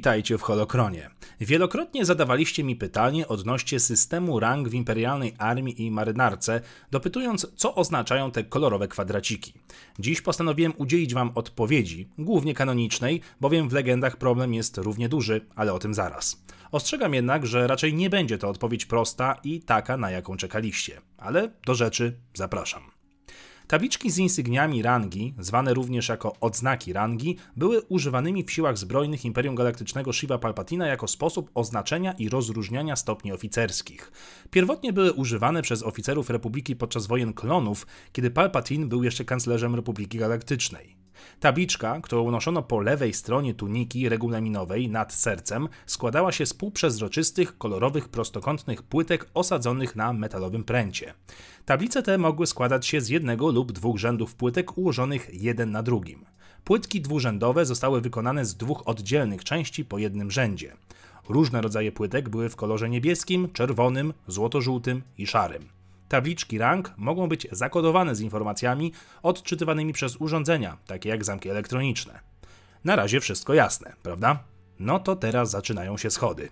Witajcie w Holokronie. Wielokrotnie zadawaliście mi pytanie odnośnie systemu rang w imperialnej armii i marynarce, dopytując, co oznaczają te kolorowe kwadraciki. Dziś postanowiłem udzielić Wam odpowiedzi, głównie kanonicznej, bowiem w legendach problem jest równie duży, ale o tym zaraz. Ostrzegam jednak, że raczej nie będzie to odpowiedź prosta i taka, na jaką czekaliście. Ale do rzeczy zapraszam. Tabliczki z insygniami rangi, zwane również jako odznaki rangi, były używanymi w siłach zbrojnych Imperium Galaktycznego Shiva Palpatina jako sposób oznaczenia i rozróżniania stopni oficerskich. Pierwotnie były używane przez oficerów Republiki podczas wojen klonów, kiedy Palpatine był jeszcze kanclerzem Republiki Galaktycznej. Tabliczka, którą unoszono po lewej stronie tuniki regulaminowej nad sercem, składała się z półprzezroczystych, kolorowych, prostokątnych płytek osadzonych na metalowym pręcie. Tablice te mogły składać się z jednego lub dwóch rzędów płytek ułożonych jeden na drugim. Płytki dwurzędowe zostały wykonane z dwóch oddzielnych części po jednym rzędzie. Różne rodzaje płytek były w kolorze niebieskim, czerwonym, złoto-żółtym i szarym. Tabliczki rang mogą być zakodowane z informacjami odczytywanymi przez urządzenia, takie jak zamki elektroniczne. Na razie wszystko jasne, prawda? No to teraz zaczynają się schody.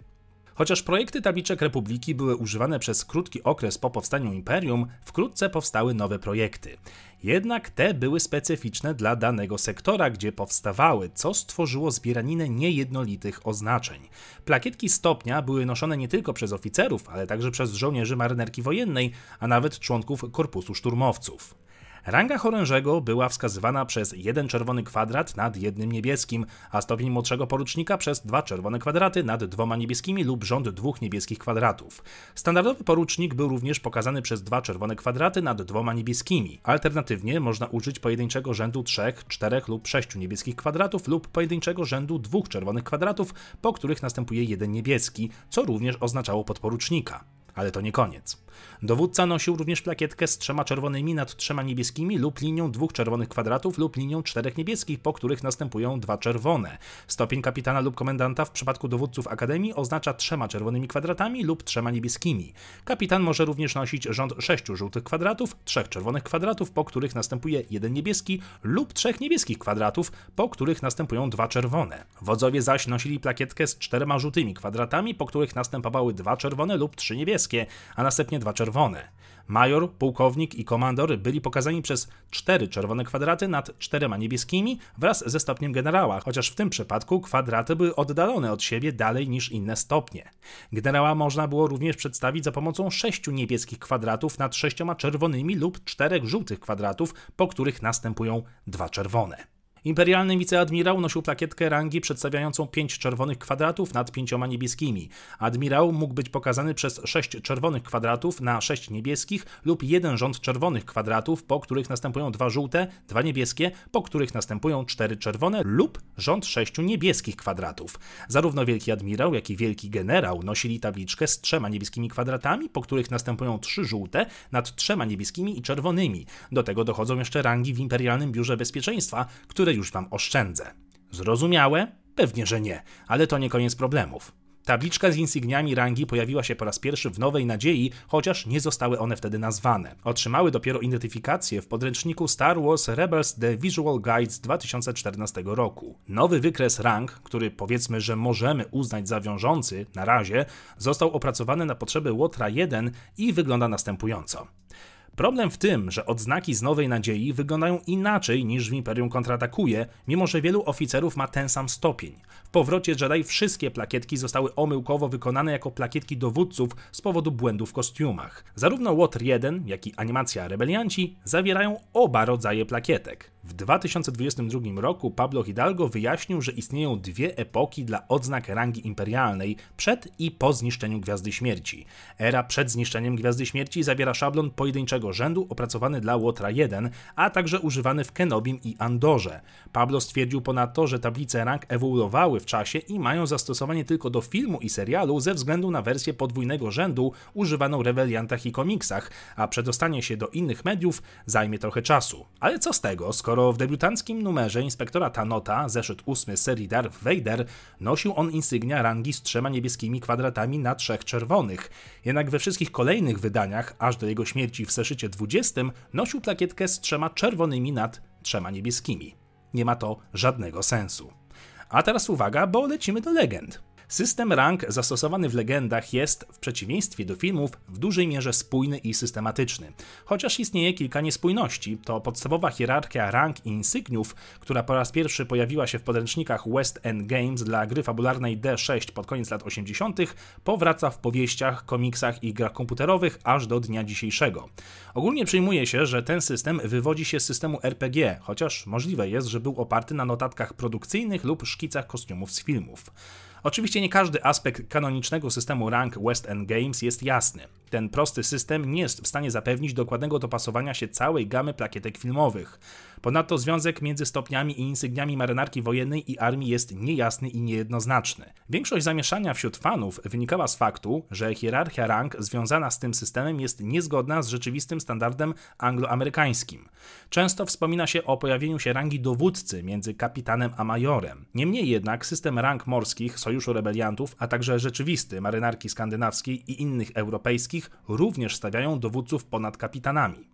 Chociaż projekty tabliczek Republiki były używane przez krótki okres po powstaniu imperium, wkrótce powstały nowe projekty. Jednak te były specyficzne dla danego sektora, gdzie powstawały, co stworzyło zbieraninę niejednolitych oznaczeń. Plakietki stopnia były noszone nie tylko przez oficerów, ale także przez żołnierzy marynarki wojennej, a nawet członków korpusu szturmowców. Ranga chorążego była wskazywana przez jeden czerwony kwadrat nad jednym niebieskim, a stopień młodszego porucznika przez dwa czerwone kwadraty nad dwoma niebieskimi lub rząd dwóch niebieskich kwadratów. Standardowy porucznik był również pokazany przez dwa czerwone kwadraty nad dwoma niebieskimi. Alternatywnie można użyć pojedynczego rzędu trzech, czterech lub sześciu niebieskich kwadratów lub pojedynczego rzędu dwóch czerwonych kwadratów, po których następuje jeden niebieski, co również oznaczało podporucznika. Ale to nie koniec. Dowódca nosił również plakietkę z trzema czerwonymi nad trzema niebieskimi lub linią dwóch czerwonych kwadratów lub linią czterech niebieskich, po których następują dwa czerwone. Stopień kapitana lub komendanta w przypadku dowódców akademii oznacza trzema czerwonymi kwadratami lub trzema niebieskimi. Kapitan może również nosić rząd sześciu żółtych kwadratów, trzech czerwonych kwadratów, po których następuje jeden niebieski lub trzech niebieskich kwadratów, po których następują dwa czerwone. Wodzowie zaś nosili plakietkę z czterema żółtymi kwadratami, po których następowały dwa czerwone lub trzy niebieskie, a następnie dwa dwa czerwone. Major, pułkownik i komandor byli pokazani przez cztery czerwone kwadraty nad czterema niebieskimi wraz ze stopniem generała, chociaż w tym przypadku kwadraty były oddalone od siebie dalej niż inne stopnie. Generała można było również przedstawić za pomocą sześciu niebieskich kwadratów nad sześcioma czerwonymi lub czterech żółtych kwadratów, po których następują dwa czerwone. Imperialny wiceadmirał nosił plakietkę rangi przedstawiającą pięć czerwonych kwadratów nad pięcioma niebieskimi. Admirał mógł być pokazany przez sześć czerwonych kwadratów na sześć niebieskich lub jeden rząd czerwonych kwadratów, po których następują dwa żółte, dwa niebieskie, po których następują cztery czerwone lub rząd sześciu niebieskich kwadratów. Zarówno wielki admirał, jak i wielki generał nosili tabliczkę z trzema niebieskimi kwadratami, po których następują trzy żółte nad trzema niebieskimi i czerwonymi. Do tego dochodzą jeszcze rangi w Imperialnym Biurze Bezpieczeństwa, które już wam oszczędzę. Zrozumiałe? Pewnie, że nie, ale to nie koniec problemów. Tabliczka z insygniami rangi pojawiła się po raz pierwszy w Nowej Nadziei, chociaż nie zostały one wtedy nazwane. Otrzymały dopiero identyfikację w podręczniku Star Wars Rebels The Visual Guide z 2014 roku. Nowy wykres rang, który powiedzmy, że możemy uznać za wiążący na razie, został opracowany na potrzeby Łotra 1 i wygląda następująco. Problem w tym, że odznaki z Nowej Nadziei wyglądają inaczej niż w Imperium kontratakuje, mimo że wielu oficerów ma ten sam stopień. W powrocie Jedi wszystkie plakietki zostały omyłkowo wykonane jako plakietki dowódców z powodu błędów w kostiumach. Zarówno Łotr 1, jak i animacja Rebelianci zawierają oba rodzaje plakietek. W 2022 roku Pablo Hidalgo wyjaśnił, że istnieją dwie epoki dla odznak rangi imperialnej przed i po zniszczeniu Gwiazdy Śmierci. Era przed zniszczeniem Gwiazdy Śmierci zawiera szablon pojedynczego rzędu opracowany dla Łotra 1, a także używany w Kenobim i Andorze. Pablo stwierdził ponadto, że tablice rang ewoluowały w czasie i mają zastosowanie tylko do filmu i serialu ze względu na wersję podwójnego rzędu używaną w reweliantach i komiksach, a przedostanie się do innych mediów zajmie trochę czasu. Ale co z tego, skoro skoro w debiutanckim numerze inspektora Tanota, zeszyt 8 serii Darth Vader, nosił on insygnia rangi z trzema niebieskimi kwadratami na trzech czerwonych. Jednak we wszystkich kolejnych wydaniach, aż do jego śmierci w zeszycie 20, nosił plakietkę z trzema czerwonymi nad trzema niebieskimi. Nie ma to żadnego sensu. A teraz uwaga, bo lecimy do legend. System rank zastosowany w legendach jest, w przeciwieństwie do filmów, w dużej mierze spójny i systematyczny. Chociaż istnieje kilka niespójności, to podstawowa hierarchia rank i insygniów, która po raz pierwszy pojawiła się w podręcznikach West End Games dla gry fabularnej D6 pod koniec lat 80., powraca w powieściach, komiksach i grach komputerowych aż do dnia dzisiejszego. Ogólnie przyjmuje się, że ten system wywodzi się z systemu RPG, chociaż możliwe jest, że był oparty na notatkach produkcyjnych lub szkicach kostiumów z filmów. Oczywiście nie każdy aspekt kanonicznego systemu rank West End Games jest jasny. Ten prosty system nie jest w stanie zapewnić dokładnego dopasowania się całej gamy plakietek filmowych. Ponadto związek między stopniami i insygniami marynarki wojennej i armii jest niejasny i niejednoznaczny. Większość zamieszania wśród fanów wynikała z faktu, że hierarchia rank związana z tym systemem jest niezgodna z rzeczywistym standardem angloamerykańskim. Często wspomina się o pojawieniu się rangi dowódcy między kapitanem a majorem. Niemniej jednak system rank morskich Sojuszu Rebeliantów, a także rzeczywisty marynarki skandynawskiej i innych europejskich również stawiają dowódców ponad kapitanami.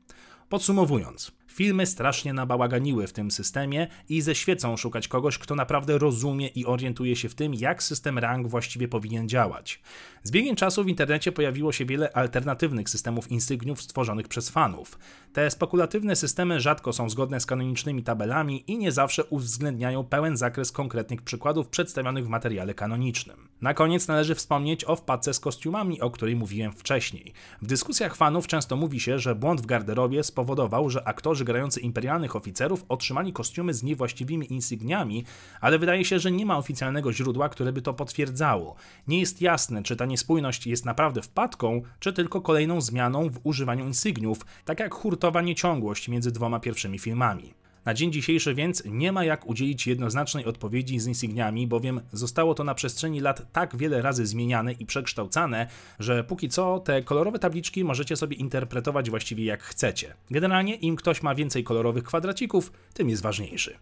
Podsumowując, Filmy strasznie nabałaganiły w tym systemie i ze świecą szukać kogoś, kto naprawdę rozumie i orientuje się w tym, jak system rang właściwie powinien działać. Z biegiem czasu w internecie pojawiło się wiele alternatywnych systemów insygniów stworzonych przez fanów. Te spekulatywne systemy rzadko są zgodne z kanonicznymi tabelami i nie zawsze uwzględniają pełen zakres konkretnych przykładów przedstawionych w materiale kanonicznym. Na koniec należy wspomnieć o wpadce z kostiumami, o której mówiłem wcześniej. W dyskusjach fanów często mówi się, że błąd w garderobie spowodował, że aktorzy aktorzy grający imperialnych oficerów otrzymali kostiumy z niewłaściwymi insygniami, ale wydaje się, że nie ma oficjalnego źródła, które by to potwierdzało. Nie jest jasne, czy ta niespójność jest naprawdę wpadką, czy tylko kolejną zmianą w używaniu insygniów, tak jak hurtowa nieciągłość między dwoma pierwszymi filmami. Na dzień dzisiejszy więc nie ma jak udzielić jednoznacznej odpowiedzi z insygniami, bowiem zostało to na przestrzeni lat tak wiele razy zmieniane i przekształcane, że póki co te kolorowe tabliczki możecie sobie interpretować właściwie jak chcecie. Generalnie im ktoś ma więcej kolorowych kwadracików, tym jest ważniejszy.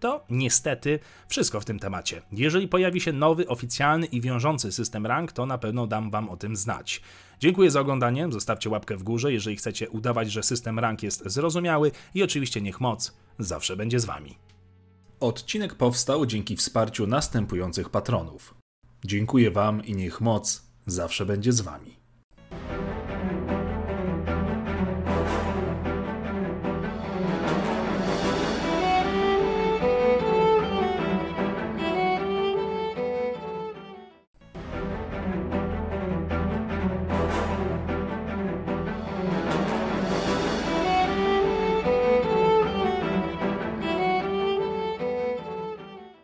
To niestety wszystko w tym temacie. Jeżeli pojawi się nowy, oficjalny i wiążący system rank, to na pewno dam Wam o tym znać. Dziękuję za oglądanie, zostawcie łapkę w górze, jeżeli chcecie udawać, że system rank jest zrozumiały i oczywiście niech moc zawsze będzie z Wami. Odcinek powstał dzięki wsparciu następujących patronów. Dziękuję Wam i niech moc zawsze będzie z Wami.